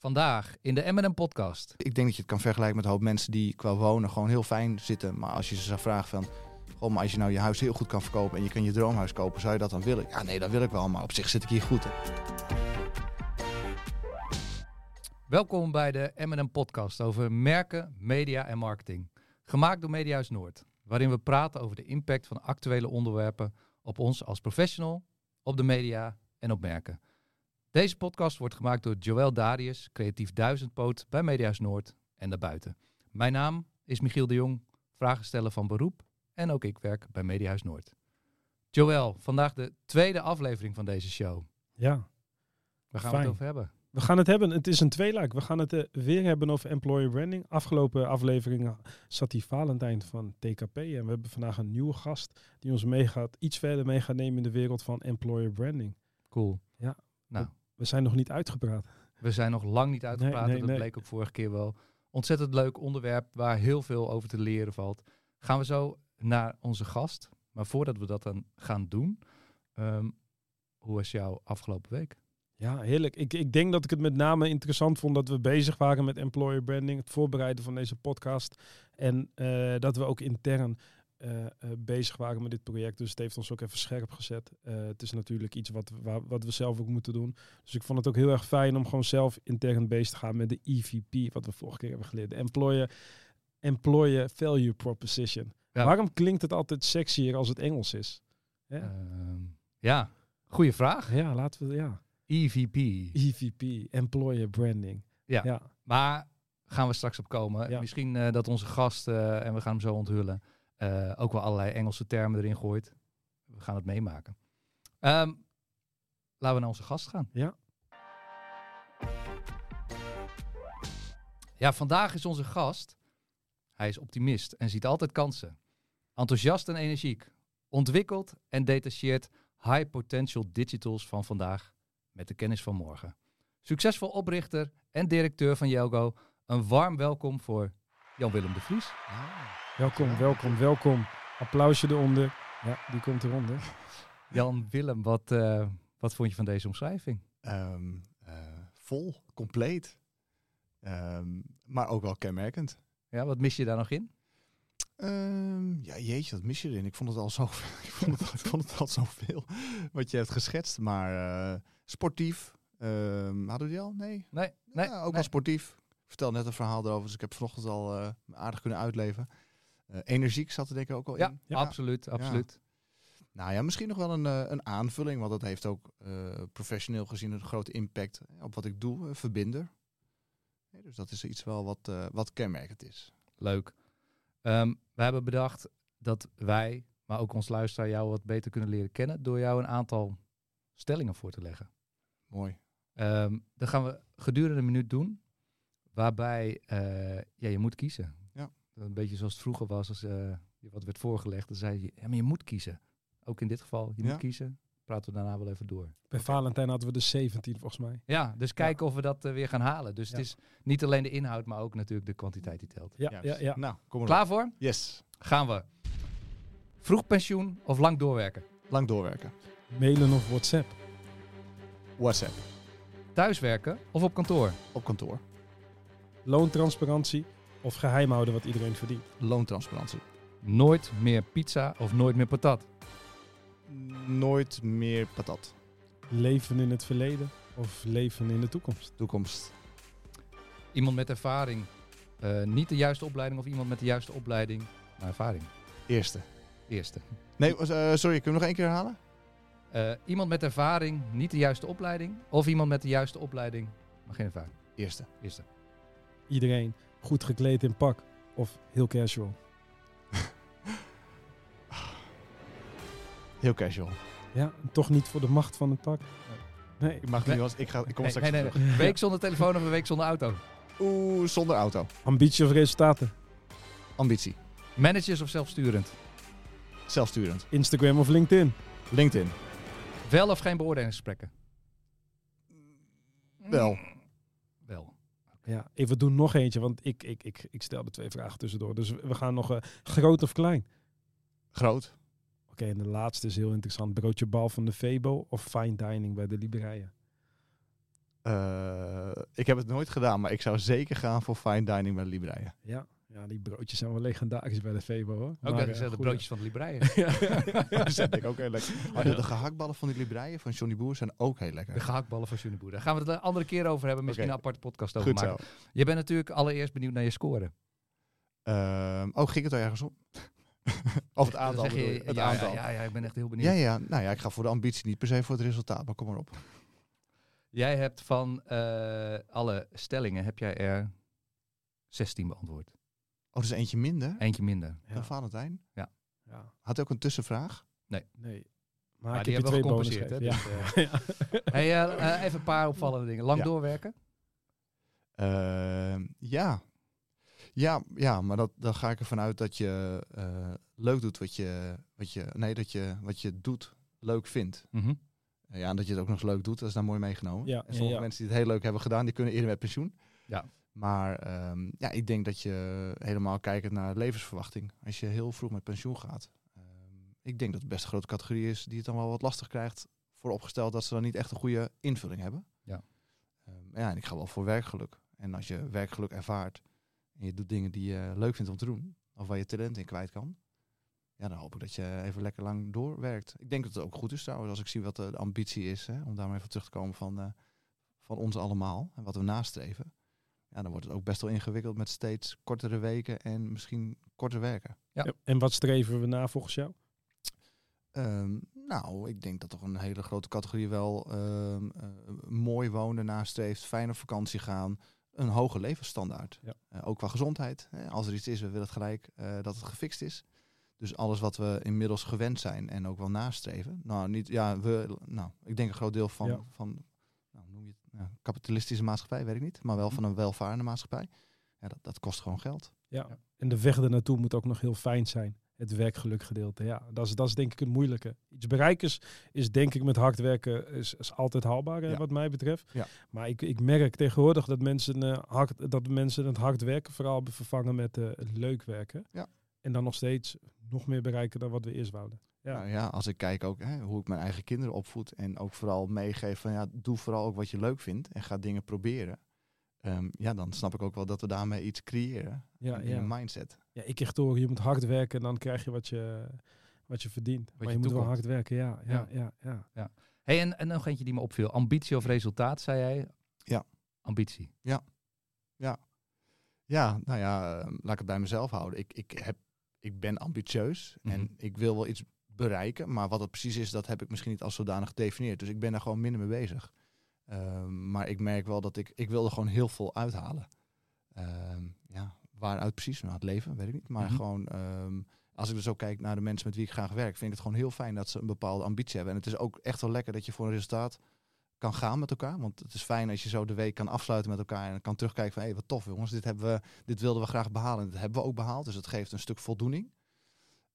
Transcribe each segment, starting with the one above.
Vandaag in de M&M podcast. Ik denk dat je het kan vergelijken met een hoop mensen die qua wonen gewoon heel fijn zitten. Maar als je ze zou vragen van, goh, maar als je nou je huis heel goed kan verkopen en je kan je droomhuis kopen, zou je dat dan willen? Ja, nee, dat wil ik wel, maar op zich zit ik hier goed. Hè. Welkom bij de M&M podcast over merken, media en marketing. Gemaakt door Mediahuis Noord, waarin we praten over de impact van actuele onderwerpen op ons als professional, op de media en op merken. Deze podcast wordt gemaakt door Joël Darius, creatief duizendpoot bij Mediahuis Noord en daarbuiten. Mijn naam is Michiel de Jong, vragensteller van beroep en ook ik werk bij Mediahuis Noord. Joël, vandaag de tweede aflevering van deze show. Ja, Waar gaan we het over hebben? we gaan het hebben. Het is een tweeluik. We gaan het eh, weer hebben over employer branding. Afgelopen aflevering zat die Valentijn van TKP. En we hebben vandaag een nieuwe gast die ons meegaat, iets verder mee gaat nemen in de wereld van employer branding. Cool. Ja. Nou, We zijn nog niet uitgepraat. we zijn nog lang niet uitgepraat. Nee, nee, dat nee. bleek ook vorige keer wel. Ontzettend leuk onderwerp waar heel veel over te leren valt. Gaan we zo naar onze gast. Maar voordat we dat dan gaan doen, ehm, hoe was jouw afgelopen week? Ja, heerlijk. Ik, ik denk dat ik het met name interessant vond dat we bezig waren met employer branding, het voorbereiden van deze podcast. En eh, dat we ook intern eh, eh, bezig waren met dit project. Dus het heeft ons ook even scherp gezet. Eh, het is natuurlijk iets wat, waar, wat we zelf ook moeten doen. Dus ik vond het ook heel erg fijn om gewoon zelf intern bezig te gaan met de EVP, wat we vorige keer hebben geleerd. De Employer, employer Value Proposition. Ja. Waarom klinkt het altijd sexier als het Engels is? Ja, Ehm, ja, goede vraag. ja laten we, ja. EVP. EVP, Employer Branding. Ja. ja. Maar gaan we straks op komen. Ja. Misschien dat onze gast, en we gaan hem zo onthullen, eh, ook wel allerlei Engelse termen erin gooit. We gaan het meemaken. Ehm, laten we naar onze gast gaan. Ja. Ja, vandaag is onze gast. Hij is optimist en ziet altijd kansen. Enthousiast en energiek. Ontwikkelt en detacheert high potential digitals van vandaag met de kennis van morgen. Succesvol oprichter en directeur van Jelgo. Een warm welkom voor Jan-Willem de Vries. Welkom, welkom, welkom. Applausje eronder. Ja, die komt eronder. Jan-Willem, wat, eh, wat vond je van deze omschrijving? Ehm, eh, vol, compleet. Ehm, maar ook wel kenmerkend. Ja, wat mis je daar nog in? Ehm, ja, jeetje, wat mis je erin? Ik vond het al zo, ik vond het, ik vond het al zoveel wat je hebt geschetst. Maar eh, sportief. Ehm, hadden we die al? Nee. Nee, nee. ja, ook nee. wel sportief. Ik vertel net een verhaal erover, dus ik heb vanochtend al eh, aardig kunnen uitleven. Eh, energiek zat er denk ik ook al Ja, in. absoluut, absoluut. Nou ja, misschien nog wel een, eh, een aanvulling, want dat heeft ook eh, professioneel gezien een grote impact op wat ik doe, verbinder. Nee, dus dat is iets wel wat, wat kenmerkend is. Leuk. Ehm, we hebben bedacht dat wij, maar ook ons luisteraar, jou wat beter kunnen leren kennen door jou een aantal stellingen voor te leggen. Mooi. Dat gaan we gedurende een minuut doen, waarbij ja, je moet kiezen. Een beetje zoals het vroeger was, als eh, je wat werd voorgelegd, dan zei je, ja, maar je moet kiezen. Ook in dit geval, je Ja. moet kiezen. Praten we daarna wel even door. Bij Valentijn hadden we de 17 volgens mij. Ja, dus kijken of we dat eh, weer gaan halen. Dus Ja. het is niet alleen de inhoud, maar ook natuurlijk de kwantiteit die telt. Ja, ja, ja. Nou, kom maar Klaar voor? Yes. Gaan we. Vroeg pensioen of lang doorwerken? Lang doorwerken. Mailen of WhatsApp. WhatsApp. Thuiswerken of op kantoor? Op kantoor. Loontransparantie of geheim houden wat iedereen verdient. Loontransparantie. Nooit meer pizza of nooit meer patat? Nooit meer patat. Leven in het verleden of leven in de toekomst. Toekomst. Iemand met ervaring, eh, niet de juiste opleiding of iemand met de juiste opleiding, naar ervaring. Eerste. Eerste. Nee, eh, sorry, kun je hem nog één keer herhalen? Eh, iemand met ervaring, niet de juiste opleiding. Of iemand met de juiste opleiding, maar geen ervaring. Eerste. Eerste. Iedereen goed gekleed in pak of heel casual. Heel casual. Ja, toch niet voor de macht van het pak. Nee, Ik mag Nee. niet, want ik, ga, ik kom Nee, straks nee, nee, terug. nee. Week zonder telefoon of een week zonder auto. Oeh, zonder auto. ambitie of resultaten. Ambitie. Managers of zelfsturend. Zelfsturend. Instagram of LinkedIn. LinkedIn. Wel of geen beoordelingsgesprekken? Wel. Wel. Ja, even we doen nog eentje, want ik, ik, ik, ik stel de twee vragen tussendoor. Dus we gaan nog eh, groot of klein. Groot. Oké, en de laatste is heel interessant. Broodje bal van de Febo of fine dining bij de Libreien? Eh, ik heb het nooit gedaan, maar ik zou zeker gaan voor fine dining bij de Libreien. Ja. Ja, die broodjes zijn wel legendarisch bij de Febo hoor. Ook Maar, dat eh, de broodjes van de Libreien. Dat vind ik ook heel lekker. Oh, de, de gehaktballen van die Libreien van Johnny Boer zijn ook heel lekker. De gehaktballen van Johnny Boer. Daar gaan we het een andere keer over hebben. Misschien een aparte podcast over Goed maken. zo. Je bent natuurlijk allereerst benieuwd naar je score. Ehm, oh, ging het er ergens om? of het aantal Dan zeg bedoel je, je? Het ja, aantal. Ja, ja, ja, ik ben echt heel benieuwd. Ja, ja, nou ja, ik ga voor de ambitie, niet per se voor het resultaat, maar kom maar op. Jij hebt van eh, alle stellingen, heb jij er 16 beantwoord. Oh, dat is eentje minder Eentje minder. Ja. dan Valentijn. ja. Had hij ook een tussenvraag? Nee. Maar, Maar ik die heb je hebben we gecompenseerd, hè? Ja. Dus, Hey, eh, eh, even een paar opvallende dingen. Lang Ja. doorwerken? Ehm, ja. Ja, ja, maar dat, dan ga ik ervan uit dat je eh, leuk doet wat je, wat je, nee, dat je wat je doet leuk vindt. Mhm. Eh, ja, en dat je het ook nog eens leuk doet, dat is daar mooi meegenomen. Ja, en ja, sommige ja. mensen die het heel leuk hebben gedaan, die kunnen eerder met pensioen. Ja. Maar ehm, ja, ik denk dat je helemaal kijkend naar levensverwachting, als je heel vroeg met pensioen gaat. ehm, ik denk dat het best een grote categorie is die het dan wel wat lastig krijgt voor opgesteld dat ze dan niet echt een goede invulling hebben. Ja. Ehm, ja, en ik ga wel voor werkgeluk. En als je werkgeluk ervaart en je doet dingen die je leuk vindt om te doen, of waar je talent in kwijt kan, ja, dan hoop ik dat je even lekker lang doorwerkt. Ik denk dat het ook goed is trouwens, als ik zie wat de ambitie is, hè, om daar maar even terug te komen van, eh, van ons allemaal en wat we nastreven. Ja, dan wordt het ook best wel ingewikkeld met steeds kortere weken en misschien korter werken. Ja. Ja, En wat streven we na volgens jou? Ehm, nou, ik denk dat toch een hele grote categorie wel ehm, eh, mooi wonen nastreeft, fijn op vakantie gaan, een hoge levensstandaard. Ja. Eh, ook qua gezondheid. Hè. Als er iets is, we willen het gelijk eh, dat het gefixt is. Dus alles wat we inmiddels gewend zijn en ook wel nastreven. Nou, niet, ja, we, nou ik denk een groot deel van, Ja. van nou, noem je het, ja, kapitalistische maatschappij, weet ik niet, maar wel van een welvarende maatschappij. Ja, dat, dat kost gewoon geld. Ja. En de weg ernaartoe moet ook nog heel fijn zijn. Het werkgeluk gedeelte. Ja, dat is, dat is denk ik het moeilijke. Iets bereiken is, is denk ik met hard werken is, is altijd haalbaar, eh, Ja. wat mij betreft. Ja. Maar ik, ik merk tegenwoordig dat mensen, eh, hard, dat mensen het hard werken vooral vervangen met eh, het leuk werken. Ja. En dan nog steeds nog meer bereiken dan wat we eerst wouden. Ja. Nou ja, als ik kijk ook hè, hoe ik mijn eigen kinderen opvoed en ook vooral meegeef van ja, doe vooral ook wat je leuk vindt en ga dingen proberen. Ehm, ja, dan snap ik ook wel dat we daarmee iets creëren Ja, in, ja. een mindset. ja, ik kreeg te horen, je moet hard werken en dan krijg je wat je, wat je verdient. maar je je moet wel hard werken, ja. ja, ja. ja, Hey, en, en nog eentje die me opviel. Ambitie of resultaat, zei jij? Ja. Ambitie. Ja, nou ja, ehm, laat ik het bij mezelf houden. Ik, ik, heb, ik ben ambitieus Mhm. en ik wil wel iets bereiken, maar wat het precies is, dat heb ik misschien niet als zodanig gedefinieerd. Dus ik ben daar gewoon minder mee bezig. Ehm, maar ik merk wel dat ik, ik wil er gewoon heel veel uithalen. Ehm, ja, waaruit precies? Nou, het leven, weet ik niet. Maar Mhm. gewoon, ehm, als ik dus ook kijk naar de mensen met wie ik graag werk, vind ik het gewoon heel fijn dat ze een bepaalde ambitie hebben. En het is ook echt wel lekker dat je voor een resultaat kan gaan met elkaar. Want het is fijn als je zo de week kan afsluiten met elkaar en kan terugkijken van hé, wat tof jongens, dit, hebben we, dit wilden we graag behalen en dat hebben we ook behaald. Dus het geeft een stuk voldoening.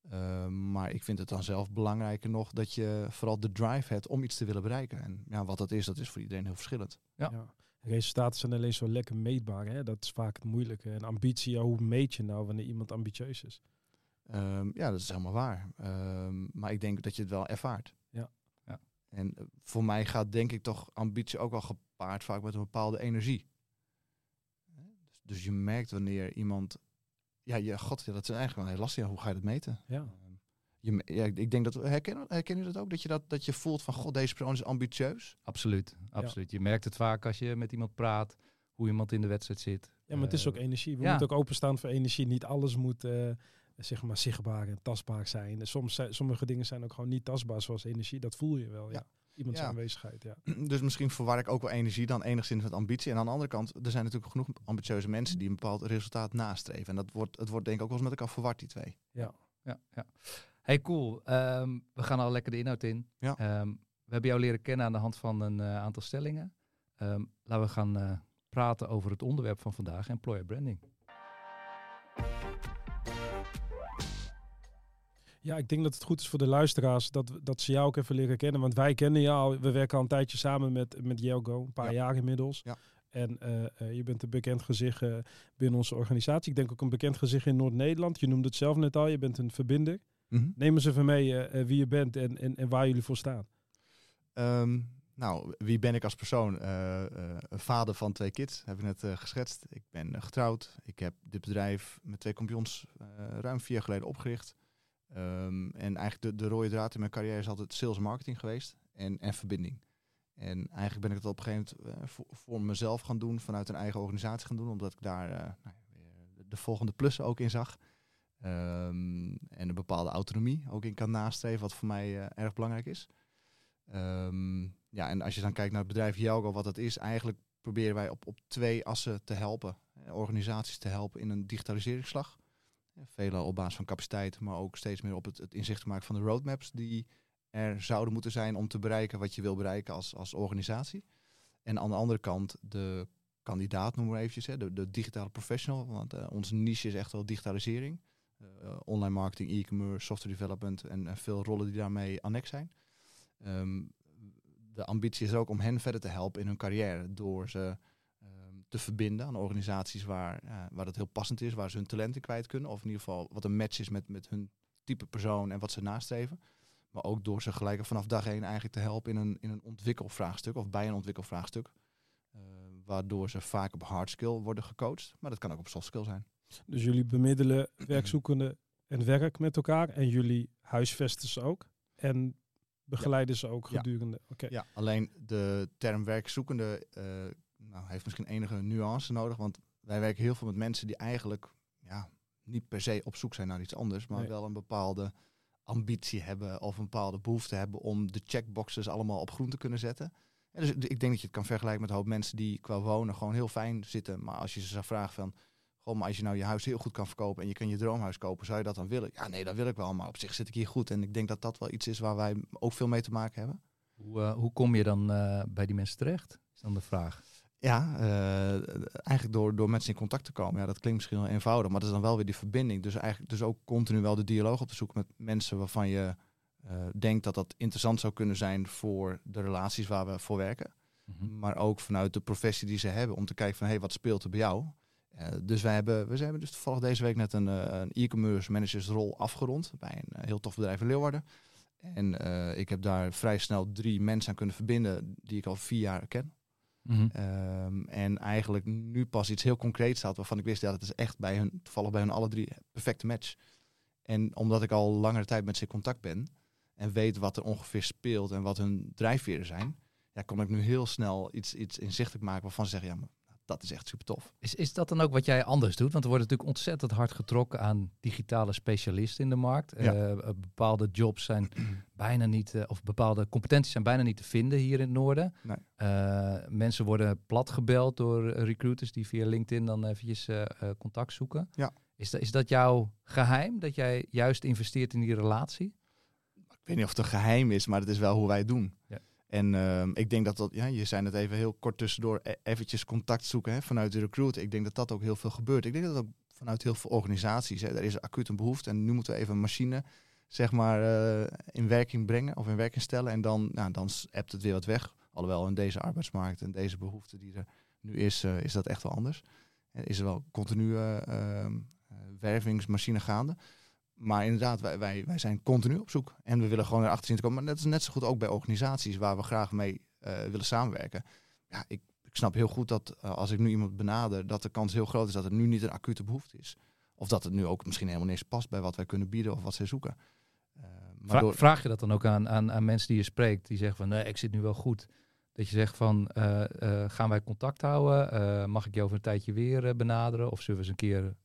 Ehm, maar ik vind het dan zelf belangrijker nog dat je vooral de drive hebt om iets te willen bereiken. En ja, wat dat is, dat is voor iedereen heel verschillend. Ja. Ja. Resultaten zijn alleen zo lekker meetbaar. Hè? Dat is vaak het moeilijke. En ambitie, ja, hoe meet je nou wanneer iemand ambitieus is? Ehm, ja, dat is helemaal waar. Ehm, maar ik denk dat je het wel ervaart. En eh, voor mij gaat denk ik toch ambitie ook wel gepaard vaak met een bepaalde energie. Dus, dus je merkt wanneer iemand... Ja, je, god, ja, dat is eigenlijk wel heel lastig. Ja, hoe ga je dat meten? Ja. Ehm, je, ja, ik denk dat... Herkennen, herkennen jullie dat ook? Dat je, dat, dat je voelt van, god, deze persoon is ambitieus. Absoluut. Absoluut. Je merkt het vaak als je met iemand praat, hoe iemand in de wedstrijd zit. Ja, maar het is Eh, ook energie. We ja. moeten ook openstaan voor energie. Niet alles moet, eh, zeg maar zichtbaar en tastbaar zijn. En soms zijn, sommige dingen zijn ook gewoon niet tastbaar, zoals energie. Dat voel je wel, ja. Ja. Iemands Ja. aanwezigheid, ja. Dus misschien verwar ik ook wel energie dan enigszins met ambitie. En aan de andere kant, er zijn natuurlijk genoeg ambitieuze mensen die een bepaald resultaat nastreven. En dat wordt, het wordt denk ik ook wel eens met elkaar verward, die twee. Ja, ja. Hey, cool. Ehm, we gaan al lekker de inhoud in. Ja. Ehm, we hebben jou leren kennen aan de hand van een eh, aantal stellingen. Ehm, laten we gaan eh, praten over het onderwerp van vandaag, employer branding. Ja, ik denk dat het goed is voor de luisteraars dat, dat ze jou ook even leren kennen. Want wij kennen jou al, we werken al een tijdje samen met, met Jelgo, een paar Ja. jaar inmiddels. Ja. En eh, eh, je bent een bekend gezicht eh, binnen onze organisatie. Ik denk ook een bekend gezicht in Noord-Nederland. Je noemde het zelf net al, je bent een verbinder. Neem eens even mee wie je bent en, en, en waar jullie voor staan. Ehm, nou, wie ben ik als persoon? Een vader van twee kids, heb ik net geschetst. Ik ben getrouwd. Ik heb dit bedrijf met twee kampioens ruim vier jaar geleden opgericht. Ehm, en eigenlijk de, de rode draad in mijn carrière is altijd sales marketing geweest en, en verbinding. En eigenlijk ben ik het op een gegeven moment eh, voor, voor mezelf gaan doen, vanuit een eigen organisatie gaan doen, omdat ik daar eh, nou, de volgende plussen ook in zag. Ehm, en een bepaalde autonomie ook in kan nastreven, wat voor mij eh, erg belangrijk is. Ehm, ja, en als je dan kijkt naar het bedrijf Jelgo, wat dat is, eigenlijk proberen wij op, op twee assen te helpen. Organisaties te helpen in een digitaliseringsslag. Veelal op basis van capaciteit, maar ook steeds meer op het, het inzicht maken van de roadmaps die er zouden moeten zijn om te bereiken wat je wil bereiken als, als organisatie. En aan de andere kant de kandidaat, noemen we eventjes, hè, de, digitale professional. Want eh, onze niche is echt wel digitalisering. Eh, online marketing, e-commerce, software development en, veel rollen die daarmee annex zijn. Ehm, de ambitie is ook om hen verder te helpen in hun carrière door ze te verbinden aan organisaties waar, ja, waar dat heel passend is, waar ze hun talenten kwijt kunnen. Of in ieder geval wat een match is met, met hun type persoon en wat ze nastreven. Maar ook door ze gelijk vanaf dag één eigenlijk te helpen in een, in een ontwikkelvraagstuk of bij een ontwikkelvraagstuk. Eh, waardoor ze vaak op hard skill worden gecoacht. Maar dat kan ook op soft skill zijn. Dus jullie bemiddelen werkzoekenden en werk met elkaar. En jullie huisvesten ze ook. En begeleiden ze ook Ja. gedurende. Oké. Ja, alleen de term werkzoekende eh, nou, heeft misschien enige nuance nodig. Want wij werken heel veel met mensen die eigenlijk ja, niet per se op zoek zijn naar iets anders. Maar Nee. wel een bepaalde ambitie hebben of een bepaalde behoefte hebben om de checkboxes allemaal op groen te kunnen zetten. En dus ik denk dat je het kan vergelijken met een hoop mensen die qua wonen gewoon heel fijn zitten. Maar als je ze zou vragen van, goh, maar als je nou je huis heel goed kan verkopen en je kan je droomhuis kopen, zou je dat dan willen? Ja, nee, dat wil ik wel, maar op zich zit ik hier goed. En ik denk dat dat wel iets is waar wij ook veel mee te maken hebben. Hoe, eh, hoe kom je dan eh, bij die mensen terecht? Is dan de vraag. Ja, eh, eigenlijk door, door mensen in contact te komen. Ja, dat klinkt misschien wel eenvoudig, maar dat is dan wel weer die verbinding. Dus eigenlijk dus ook continu wel de dialoog op te zoeken met mensen waarvan je eh, denkt dat dat interessant zou kunnen zijn voor de relaties waar we voor werken. Mhm. Maar ook vanuit de professie die ze hebben, om te kijken van hé, hey, wat speelt er bij jou? Eh, dus wij hebben, we hebben dus toevallig deze week net een, een e-commerce managersrol afgerond bij een heel tof bedrijf in Leeuwarden. En ik heb daar vrij snel drie mensen aan kunnen verbinden die ik al vier jaar ken. Mhm. Ehm, en eigenlijk nu pas iets heel concreets had waarvan ik wist dat het is echt bij hun, toevallig bij hun alle drie, perfecte match. En omdat ik al langere tijd met ze in contact ben en weet wat er ongeveer speelt en wat hun drijfveren zijn, ja, kon ik nu heel snel iets, iets inzichtelijk maken waarvan ze zeggen, ja, maar dat is echt super tof. Is, is dat dan ook wat jij anders doet? Want er wordt natuurlijk ontzettend hard getrokken aan digitale specialisten in de markt. Ja. Eh, eh, bepaalde jobs zijn bijna niet, eh, of bepaalde competenties zijn bijna niet te vinden hier in het noorden. Nee. Mensen worden plat gebeld door recruiters die via LinkedIn dan eventjes contact zoeken. Ja. Is, dat is dat jouw geheim? Dat jij juist investeert in die relatie? Ik weet niet of het een geheim is, maar het is wel hoe wij het doen. Ja. En ehm, ik denk dat dat, ja, je zei het even heel kort tussendoor, e- eventjes contact zoeken hè, vanuit de recruit. Ik denk dat dat ook heel veel gebeurt. Ik denk dat ook vanuit heel veel organisaties, hè, er is acuut een behoefte en nu moeten we even een machine zeg maar eh, in werking brengen of in werking stellen. En dan, nou, dan appt het weer wat weg. Alhoewel in deze arbeidsmarkt en deze behoefte die er nu is, eh, is dat echt wel anders. Er is er wel continu eh, ehm, eh, wervingsmachine gaande. Maar inderdaad, wij, wij, wij zijn continu op zoek. En we willen gewoon erachter zien te komen. Maar dat is net zo goed ook bij organisaties waar we graag mee eh, willen samenwerken. Ja, ik, ik snap heel goed dat eh, als ik nu iemand benader, dat de kans heel groot is dat het nu niet een acute behoefte is. Of dat het nu ook misschien helemaal niet eens past bij wat wij kunnen bieden of wat zij zoeken. Eh, maar Vra- door- Vraag je dat dan ook aan, aan, aan mensen die je spreekt, die zeggen van nee, ik zit nu wel goed. Dat je zegt van gaan wij contact houden? Mag ik je over een tijdje weer benaderen? Of zullen we eens een keer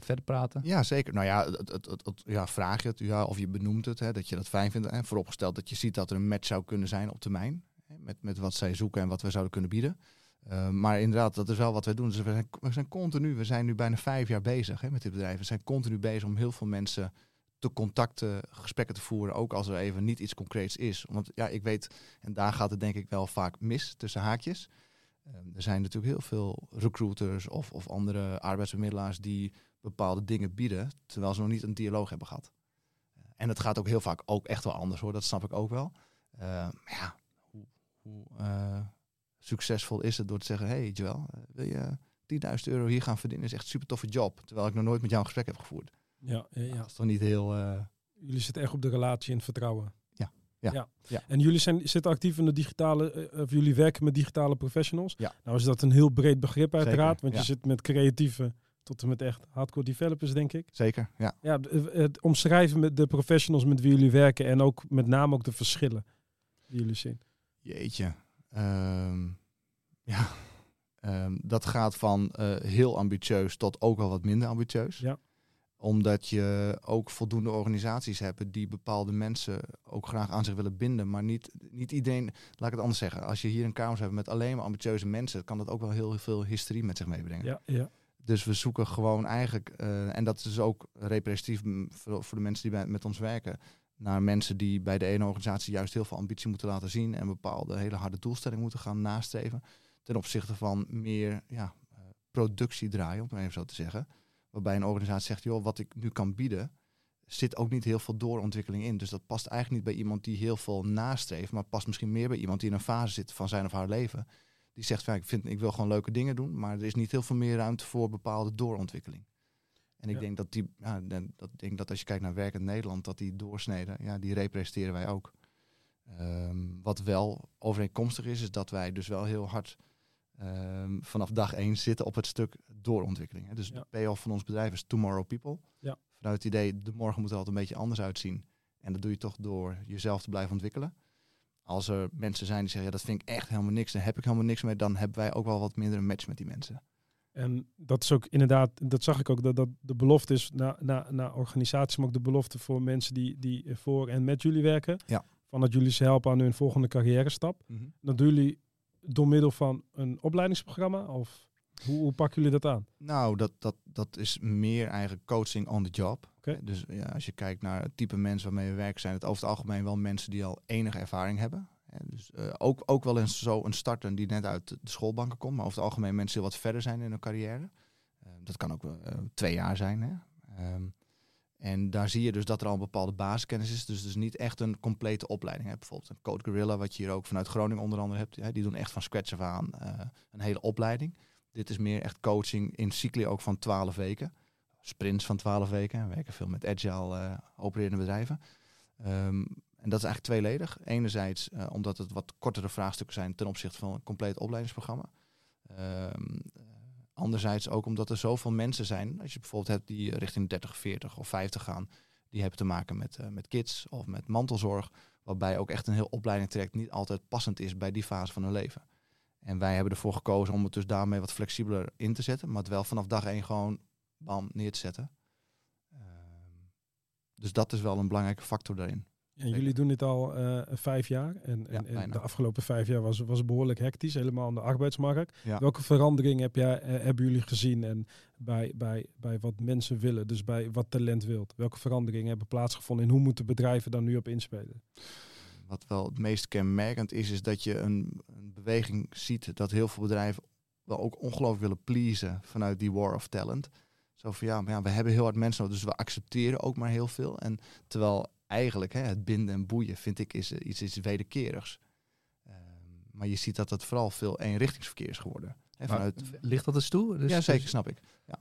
verder praten? Ja, zeker. Nou ja, het, het, ja vraag je het, ja, of je benoemt het, hè, dat je dat fijn vindt. En vooropgesteld dat je ziet dat er een match zou kunnen zijn op termijn. Hè, met, met wat zij zoeken en wat we zouden kunnen bieden. Eh, maar inderdaad, dat is wel wat wij doen. Dus we zijn, we zijn continu, we zijn nu bijna vijf jaar bezig hè, met dit bedrijf. We zijn continu bezig om heel veel mensen te contacten, gesprekken te voeren. Ook als er even niet iets concreets is. Want ja, ik weet, en daar gaat het denk ik wel vaak mis tussen haakjes. Eh, er zijn natuurlijk heel veel recruiters of, of andere arbeidsbemiddelaars die bepaalde dingen bieden, terwijl ze nog niet een dialoog hebben gehad. Eh, En het gaat ook heel vaak ook echt wel anders hoor, dat snap ik ook wel. Eh, maar ja, hoe, hoe eh, succesvol is het door te zeggen, hey Joel, eh, wil je 10.000 euro hier gaan verdienen? is echt een super toffe job, terwijl ik nog nooit met jou een gesprek heb gevoerd. Ja, ja, ja. Dat is toch niet heel... Jullie zitten echt op de relatie en vertrouwen. Ja, ja, ja. En jullie zijn, zitten actief in de digitale, eh, of jullie werken met digitale professionals. Ja. Nou is dat een heel breed begrip uiteraard, Zeker, want je zit met creatieve tot en met echt hardcore developers, denk ik. zeker, ja. Ja, eh, het omschrijven met de professionals met wie jullie werken en ook met name ook de verschillen die jullie zien. Jeetje. Ehm, ja. Ehm, dat gaat van eh, heel ambitieus tot ook wel wat minder ambitieus. Ja. Omdat je ook voldoende organisaties hebt die bepaalde mensen ook graag aan zich willen binden. Maar niet, niet iedereen, laat ik het anders zeggen. Als je hier een kamer hebt met alleen maar ambitieuze mensen, kan dat ook wel heel veel hysterie met zich meebrengen. Ja, ja. Dus we zoeken gewoon eigenlijk, eh, en dat is ook representatief voor, voor de mensen die bij, met ons werken, naar mensen die bij de ene organisatie juist heel veel ambitie moeten laten zien en bepaalde hele harde doelstellingen moeten gaan nastreven. Ten opzichte van meer ja, eh, productie draaien, om het even zo te zeggen. Waarbij een organisatie zegt, joh, wat ik nu kan bieden, zit ook niet heel veel doorontwikkeling in. Dus dat past eigenlijk niet bij iemand die heel veel nastreeft, maar past misschien meer bij iemand die in een fase zit van zijn of haar leven. Die zegt, van, ik, vind, ik wil gewoon leuke dingen doen, maar er is niet heel veel meer ruimte voor bepaalde doorontwikkeling. En ik Ja. denk dat die, ja, dat, denk dat als je kijkt naar werkend Nederland, dat die doorsneden, ja, die representeren wij ook. Ehm, wat wel overeenkomstig is, is dat wij dus wel heel hard ehm, vanaf dag één zitten op het stuk doorontwikkeling. Hè. Dus Ja. de payoff van ons bedrijf is Tomorrow People. Ja. Vanuit het idee, de morgen moet er altijd een beetje anders uitzien. En dat doe je toch door jezelf te blijven ontwikkelen. Als er mensen zijn die zeggen, ja, dat vind ik echt helemaal niks, daar heb ik helemaal niks mee, dan hebben wij ook wel wat minder een match met die mensen. En dat is ook inderdaad, dat zag ik ook, dat, dat de belofte is naar na, na organisaties, maar ook de belofte voor mensen die, die voor en met jullie werken. Ja. Van dat jullie ze helpen aan hun volgende carrière stap. Dat doen jullie door middel van een opleidingsprogramma? Of hoe, hoe pakken jullie dat aan? Nou, dat, dat, dat is meer eigenlijk coaching on the job. Dus ja, als je kijkt naar het type mensen waarmee we werken, zijn het over het algemeen wel mensen die al enige ervaring hebben. Dus eh, ook, ook wel eens zo een starter die net uit de schoolbanken komt, maar over het algemeen mensen die wat verder zijn in hun carrière. Eh, dat kan ook eh, twee jaar zijn. Hè? Ehm, en daar zie je dus dat er al een bepaalde basiskennis is. Dus dus niet echt een complete opleiding. Hè? Bijvoorbeeld een Code Gorilla, wat je hier ook vanuit Groningen onder andere hebt. Hè? Die doen echt van scratch af aan eh, een hele opleiding. Dit is meer echt coaching in cycli ook van 12 weken. Sprints van 12 weken. We werken veel met agile eh, opererende bedrijven. Ehm, en dat is eigenlijk tweeledig. Enerzijds eh, omdat het wat kortere vraagstukken zijn ten opzichte van een compleet opleidingsprogramma. Eh, anderzijds ook omdat er zoveel mensen zijn. Als je bijvoorbeeld hebt die richting 30, 40 of 50 gaan. Die hebben te maken met, eh, met kids of met mantelzorg. Waarbij ook echt een heel opleidingstraject niet altijd passend is bij die fase van hun leven. En wij hebben ervoor gekozen om het dus daarmee wat flexibeler in te zetten. Maar het wel vanaf dag één gewoon bam neer te zetten. Ehm, dus dat is wel een belangrijke factor daarin. En jullie doen dit al eh, vijf jaar. En, Ja, en, de afgelopen vijf jaar was, was behoorlijk hectisch, helemaal aan de arbeidsmarkt. Ja. Welke verandering heb jij, eh, hebben jullie gezien en bij, bij, bij wat mensen willen, dus bij wat talent wilt? Welke veranderingen hebben plaatsgevonden en hoe moeten bedrijven daar nu op inspelen? Wat wel het meest kenmerkend is, is dat je een, een beweging ziet dat heel veel bedrijven wel ook ongelooflijk willen pleasen vanuit die war of talent. Zo van ja, maar ja, we hebben heel hard mensen nodig, dus we accepteren ook maar heel veel. En terwijl eigenlijk hè, het binden en boeien vind ik is eh, iets, iets wederkerigs. Ehm, maar je ziet dat het vooral veel eenrichtingsverkeer is geworden. Hè, vanuit, ligt dat eens toe? Dus, ja, zeker, snap ik. Ja.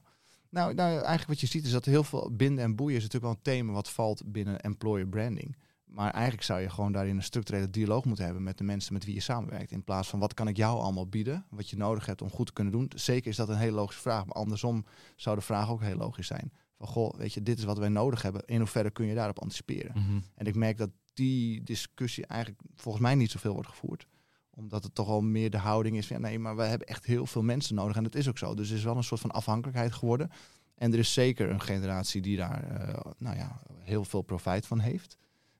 Nou, nou, eigenlijk wat je ziet is dat heel veel binden en boeien is natuurlijk wel een thema wat valt binnen employer branding. Maar eigenlijk zou je gewoon daarin een structurele dialoog moeten hebben met de mensen met wie je samenwerkt. In plaats van wat kan ik jou allemaal bieden, wat je nodig hebt om goed te kunnen doen. Zeker is dat een hele logische vraag, maar andersom zou de vraag ook heel logisch zijn. Van goh, weet je, dit is wat wij nodig hebben. In hoeverre kun je daarop anticiperen? Mhm. En ik merk dat die discussie eigenlijk volgens mij niet zoveel wordt gevoerd. Omdat het toch al meer de houding is van ja, nee, maar we hebben echt heel veel mensen nodig. En dat is ook zo. Dus er is wel een soort van afhankelijkheid geworden. En er is zeker een generatie die daar eh, nou ja, heel veel profijt van heeft.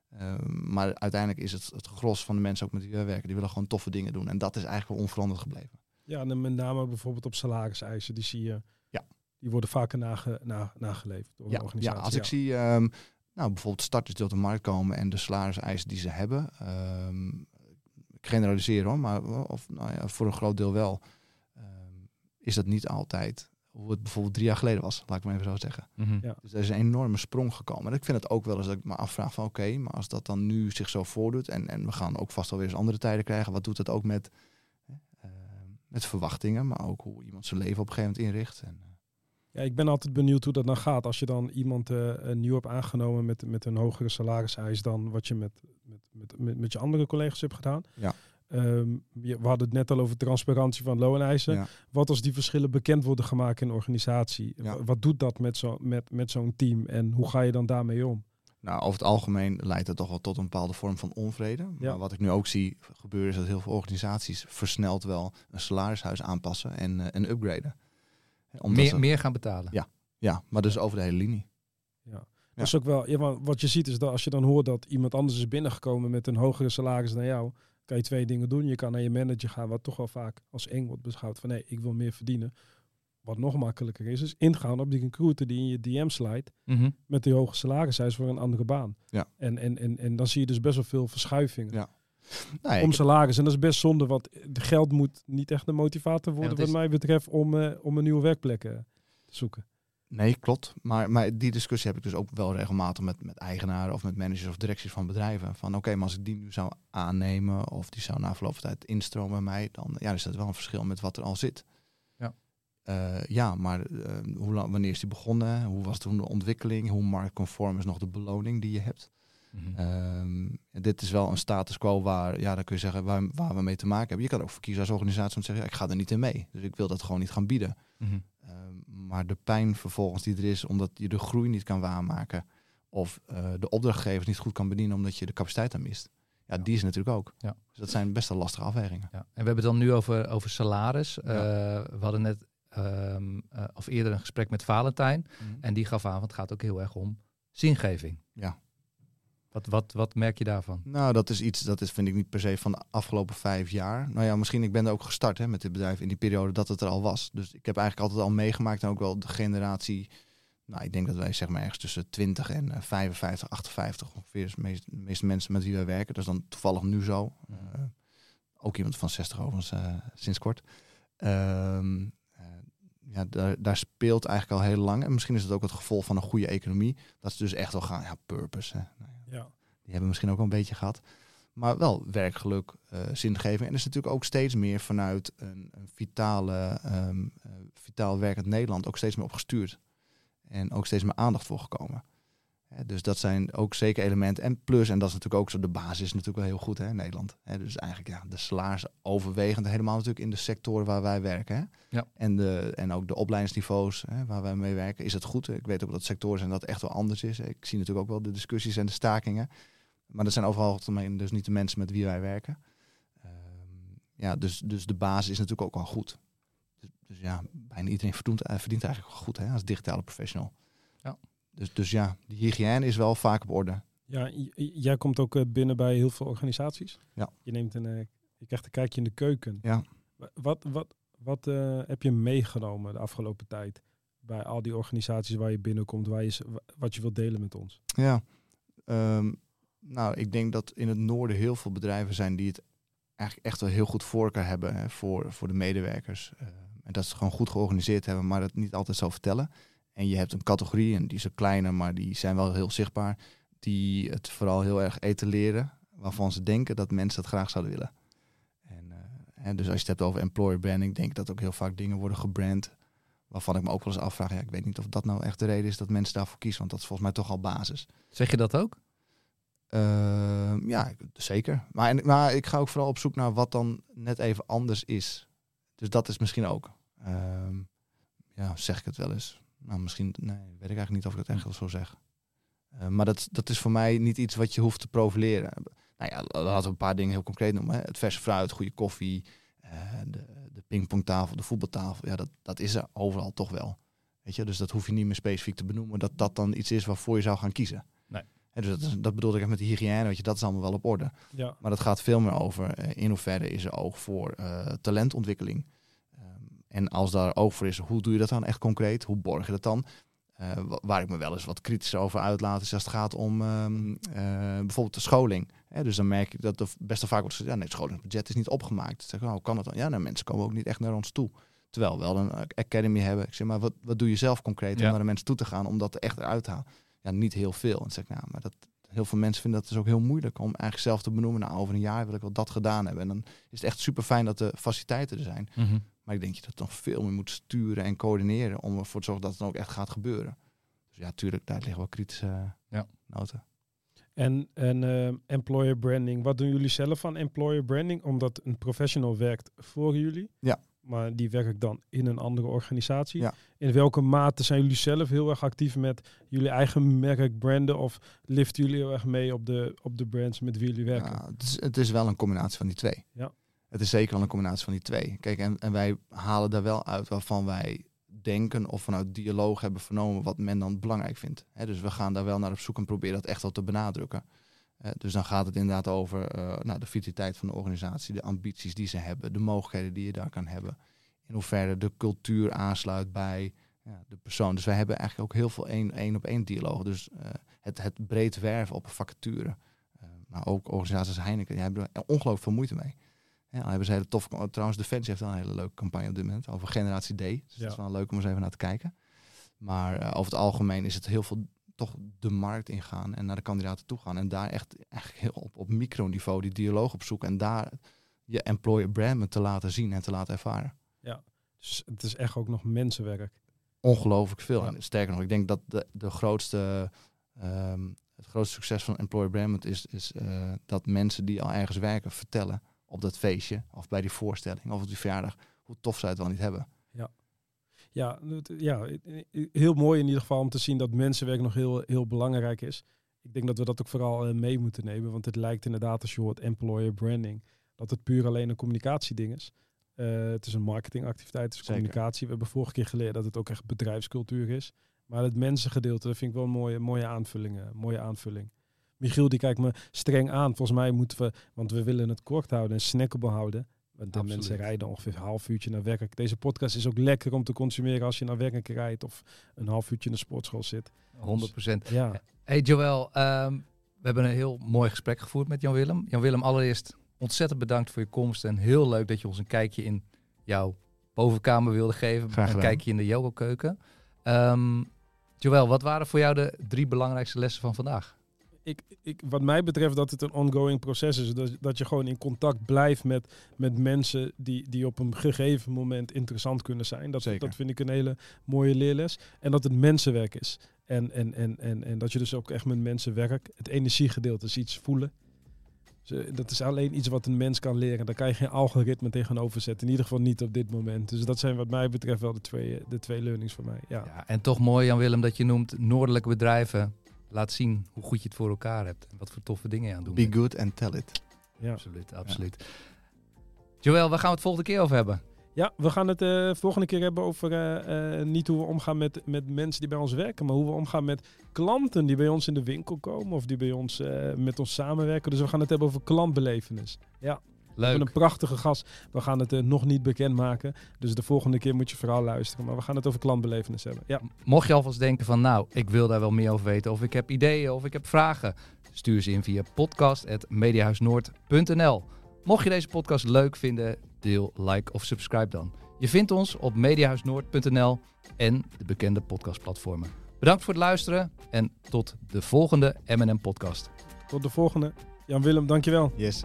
Ehm, maar uiteindelijk is het het gros van de mensen ook met wie wij werken, die willen gewoon toffe dingen doen. En dat is eigenlijk wel onveranderd gebleven. Ja, en met name bijvoorbeeld op salariseisen, die zie je. Die worden vaker nage, na, nageleverd door Ja, een organisatie. ja, als ik zie ehm, nou, bijvoorbeeld starters die op de markt komen en de salariseisen die ze hebben. ehm, ik generaliseer hoor, maar of, nou ja, voor een groot deel wel. ehm, is dat niet altijd hoe het bijvoorbeeld drie jaar geleden was, laat ik maar even zo zeggen. Mhm. Ja. Dus er is een enorme sprong gekomen. En ik vind het ook wel eens dat ik me afvraag van oké, maar als dat dan nu zich zo voordoet en, en we gaan ook vast wel weer eens andere tijden krijgen, wat doet het ook met, met verwachtingen, maar ook hoe iemand zijn leven op een gegeven moment inricht. En, eh, Ja, ik ben altijd benieuwd hoe dat dan gaat. Als je dan iemand eh, nieuw hebt aangenomen met, met een hogere salariseis dan wat je met, met, met, met, met je andere collega's hebt gedaan. Ja. Ehm, we hadden het net al over transparantie van looneisen. ja. Wat als die verschillen bekend worden gemaakt in een organisatie? Ja. Wat doet dat met, zo, met, met zo'n team en hoe ga je dan daarmee om? Nou, over het algemeen leidt het toch wel tot een bepaalde vorm van onvrede. Ja. Maar wat ik nu ook zie gebeuren is dat heel veel organisaties versneld wel een salarishuis aanpassen en, eh, en upgraden. Meer, ze- meer gaan betalen. Ja. Ja, maar dus over de hele linie. Ja. Dat is ook wel, ja, maar wat je ziet is dat als je dan hoort dat iemand anders is binnengekomen met een hogere salaris dan jou, kan je twee dingen doen. Je kan naar je manager gaan, wat toch wel vaak als eng wordt beschouwd van nee, ik wil meer verdienen. Wat nog makkelijker is, is ingaan op die recruiter die in je DM slijt Mhm. met die hoge salarishuis voor een andere baan. Ja. En, en, en, en dan zie je dus best wel veel verschuivingen Ja. Nou, om salaris. En dat is best zonde, want geld moet niet echt de motivator worden wat is- mij betreft om, eh, om een nieuwe werkplek eh, te zoeken. Nee, klopt. Maar, maar die discussie heb ik dus ook wel regelmatig met, met eigenaren of met managers of directies van bedrijven. Van oké, maar als ik die nu zou aannemen of die zou na verloop van tijd instromen bij mij, dan ja, is dat wel een verschil met wat er al zit. Ja. Eh, ja, maar hoe lang, wanneer is die begonnen? Hoe was toen de ontwikkeling? Hoe marktconform is nog de beloning die je hebt? Mhm. Ehm, dit is wel een status quo waar, ja, dan kun je zeggen, waar, waar we mee te maken hebben. Je kan ook verkiezen als organisatie om te zeggen, ja, ik ga er niet in mee. Dus ik wil dat gewoon niet gaan bieden. Mhm. Ehm, maar de pijn vervolgens die er is, omdat je de groei niet kan waarmaken. Of eh, de opdrachtgevers niet goed kan bedienen omdat je de capaciteit aan mist. Ja, die is natuurlijk ook. Ja. Dus dat zijn best wel lastige afwegingen. Ja. En we hebben het dan nu over, over salaris. Eh, we hadden net, ehm, eh, of eerder een gesprek met Valentijn. En die gaf aan, want het gaat ook heel erg om zingeving. Ja. Wat, wat, wat merk je daarvan? Nou, dat is iets, dat is, vind ik niet per se van de afgelopen vijf jaar. Nou ja, misschien, ik ben er ook gestart hè, met dit bedrijf in die periode dat het er al was. Dus ik heb eigenlijk altijd al meegemaakt en ook wel de generatie, nou ik denk dat wij zeg maar ergens tussen 20 en eh, 55, 58 ongeveer is de meeste, mensen met wie wij werken. Dat is dan toevallig nu zo. Eh, ook iemand van 60 overigens, eh, sinds kort. Ehm, eh, ja, daar, daar speelt eigenlijk al heel lang. En misschien is het ook het gevolg van een goede economie. Dat ze dus echt wel gaan, ja, purpose. Hè. Ja, die hebben misschien ook wel een beetje gehad. Maar wel werkgeluk, eh zingeving. En er is natuurlijk ook steeds meer vanuit een, een vitale, ehm, eh, vitaal werkend Nederland ook steeds meer opgestuurd. En ook steeds meer aandacht voor gekomen. Dus dat zijn ook zeker elementen. En plus, en dat is natuurlijk ook zo, de basis is natuurlijk wel heel goed hè, in Nederland. Hè, dus eigenlijk ja, de salaris overwegend helemaal natuurlijk in de sectoren waar wij werken. Hè. Ja. En, de, en ook de opleidingsniveaus hè, waar wij mee werken, is het goed. Ik weet ook dat sectoren zijn dat echt wel anders is. Ik zie natuurlijk ook wel de discussies en de stakingen. Maar dat zijn overal dus niet de mensen met wie wij werken. Ehm, ja, dus, dus de basis is natuurlijk ook wel goed. Dus, dus ja, bijna iedereen verdient, eh, verdient eigenlijk wel goed hè, als digitale professional. Ja. Dus, dus ja, die hygiëne is wel vaak op orde. Ja, jij komt ook eh, binnen bij heel veel organisaties. Ja. Je neemt een, eh, je krijgt een kijkje in de keuken. Ja. Wa- Wat, wat, wat eh, heb je meegenomen de afgelopen tijd bij al die organisaties waar je binnenkomt, waar je, wat je wilt delen met ons? Ja, ehm, nou, ik denk dat in het noorden heel veel bedrijven zijn die het eigenlijk echt wel heel goed voor elkaar hebben hè, voor, voor de medewerkers. Eh, en dat ze gewoon goed georganiseerd hebben, maar dat niet altijd zo vertellen. En je hebt een categorie, en die is ook kleiner, maar die zijn wel heel zichtbaar, die het vooral heel erg etaleren, waarvan ze denken dat mensen dat graag zouden willen. En, eh, hè, dus als je het hebt over employer branding, denk ik dat ook heel vaak dingen worden gebrand, waarvan ik me ook wel eens afvraag, ja, ik weet niet of dat nou echt de reden is dat mensen daarvoor kiezen, want dat is volgens mij toch al basis. Zeg je dat ook? Ehm, ja, zeker. Maar, en, maar ik ga ook vooral op zoek naar wat dan net even anders is. Dus dat is misschien ook. Ehm, ja, zeg ik het wel eens? Nou, misschien, nee, weet ik eigenlijk niet of ik het echt wel zo zeg. Eh, maar dat, dat is voor mij niet iets wat je hoeft te profileren. Nou ja, laten we een paar dingen heel concreet noemen. Hè. Het verse fruit, goede koffie, eh, de, de pingpongtafel, de voetbaltafel. Ja, dat, dat is er overal toch wel. Weet je, dus dat hoef je niet meer specifiek te benoemen, dat dat dan iets is waarvoor je zou gaan kiezen. Nee. Dus dat, dat bedoelde ik echt met de hygiëne, weet je, dat is allemaal wel op orde. Ja. Maar dat gaat veel meer over eh, in hoeverre is er oog voor talentontwikkeling. En als daar oog voor is, hoe doe je dat dan echt concreet? Hoe borg je dat dan? Eh, wa- waar ik me wel eens wat kritisch over uitlaat, is als het gaat om ehm, eh, bijvoorbeeld de scholing. Dus dan merk je dat er best wel vaak wordt gezegd, ja, nee, het scholingsbudget is niet opgemaakt. Zeg ik, nou, hoe kan dat dan? Ja, nou, mensen komen ook niet echt naar ons toe. Terwijl we wel een academy hebben. Ik zeg, maar wat, wat doe je zelf concreet Ja. om naar de mensen toe te gaan, om dat er echt eruit te halen? Ja, niet heel veel. En dan zeg ik, nou, maar dat, heel veel mensen vinden dat dus ook heel moeilijk om eigenlijk zelf te benoemen. Nou, over een jaar wil ik wel dat gedaan hebben. En dan is het echt super fijn dat de faciliteiten er zijn. Mhm. Maar ik denk dat je dat nog veel meer moet sturen en coördineren om ervoor te zorgen dat het dan ook echt gaat gebeuren. Dus ja, tuurlijk, daar liggen wel kritische Ja. noten. En, en eh, employer branding. Wat doen jullie zelf aan employer branding? Omdat een professional werkt voor jullie. Ja. Maar die werkt dan in een andere organisatie. Ja. In welke mate zijn jullie zelf heel erg actief met jullie eigen merk branden? Of liften jullie heel erg mee op de, op de brands met wie jullie werken? Ja, het, is, het is wel een combinatie van die twee. Ja. Het is zeker wel een combinatie van die twee. Kijk, en, en wij halen daar wel uit waarvan wij denken of vanuit dialoog hebben vernomen wat men dan belangrijk vindt. Dus we gaan daar wel naar op zoek en proberen dat echt wel te benadrukken. Dus dan gaat het inderdaad over eh, nou, de vitaliteit van de organisatie, de ambities die ze hebben, de mogelijkheden die je daar kan hebben. In hoeverre de cultuur aansluit bij ja, de persoon. Dus wij hebben eigenlijk ook heel veel één, één op één dialoog. Dus eh, het, het breed werven op vacature. Eh, maar ook organisaties als Heineken, die hebben er ongelooflijk veel moite mee. Ja, dan hebben ze hele tof. Trouwens, Defensie heeft wel een hele leuke campagne op dit moment over generatie D. Dus Ja. dat is wel leuk om eens even naar te kijken. Maar over het algemeen is het heel veel toch de markt ingaan en naar de kandidaten toe gaan. En daar echt eigenlijk heel op, op microniveau die dialoog op zoeken. En daar je employer brand te laten zien en te laten ervaren. Dus het is echt ook nog mensenwerk. Ongelooflijk veel. Ja. En sterker nog, ik denk dat de, de grootste, ehm, het grootste succes van employer brand is, is eh, dat mensen die al ergens werken vertellen op dat feestje of bij die voorstelling of op die verjaardag hoe tof zij het wel niet hebben. Ja, het- ja, heel mooi in ieder geval om te zien dat mensenwerk nog heel, heel belangrijk is. Ik denk dat we dat ook vooral eh, mee moeten nemen, want het lijkt inderdaad als je hoort employer branding, dat het puur alleen een communicatieding is. Eh, het is een marketingactiviteit, het is Zeker. communicatie. We hebben vorige keer geleerd dat het ook echt bedrijfscultuur is. Maar het mensengedeelte dat vind ik wel een mooie, mooie aanvulling. eh, mooie aanvulling. Michiel die kijkt me streng aan. Volgens mij moeten we, want we willen het kort houden en snackable houden. Want de Absoluut. mensen rijden ongeveer een half uurtje naar werk. Deze podcast is ook lekker om te consumeren als je naar werk rijdt of een half uurtje in de sportschool zit. 100%. Ja, Hey Joël, ehm, we hebben een heel mooi gesprek gevoerd met Jan-Willem. Jan-Willem, allereerst ontzettend bedankt voor je komst. En heel leuk dat je ons een kijkje in jouw bovenkamer wilde geven. Graag een kijkje in de yoga-keuken. Ehm Joël, wat waren voor jou de drie belangrijkste lessen van vandaag? Ik, ik, wat mij betreft dat het een ongoing proces is. Dat, dat je gewoon in contact blijft met, met mensen die, die op een gegeven moment interessant kunnen zijn. Dat, Zeker. dat vind ik een hele mooie leerles. En dat het mensenwerk is. En, en, en, en, en dat je dus ook echt met mensen werkt. Het energiegedeelte is iets voelen. Dus, dat is alleen iets wat een mens kan leren. Daar kan je geen algoritme tegenover zetten. In ieder geval niet op dit moment. Dus dat zijn wat mij betreft wel de twee, de twee learnings voor mij. Ja. Ja, en toch mooi, Jan-Willem, dat je noemt noordelijke bedrijven. Laat zien hoe goed je het voor elkaar hebt. En wat voor toffe dingen je aan doen Be bent. good and tell it. Ja. Absoluut, absoluut. Joël, waar gaan we het volgende keer over hebben? Ja, we gaan het de volgende keer hebben over eh, eh, niet hoe we omgaan met, met mensen die bij ons werken, maar hoe we omgaan met klanten die bij ons in de winkel komen of die bij ons eh, met ons samenwerken. Dus we gaan het hebben over klantbelevenis. Ja, we hebben Leuk. een prachtige gast. We gaan het eh, nog niet bekendmaken, dus de volgende keer moet je vooral luisteren. Maar we gaan het over klantbelevenis hebben. Ja, Mocht je alvast denken van nou, ik wil daar wel meer over weten. Of ik heb ideeën of ik heb vragen. Stuur ze in via podcast.mediahuisnoord.nl Mocht je deze podcast leuk vinden, deel, like of subscribe dan. Je vindt ons op mediahuisnoord.nl en de bekende podcastplatformen. Bedankt voor het luisteren en tot de volgende M&M podcast. tot de volgende. Jan-Willem, dankjewel. Yes.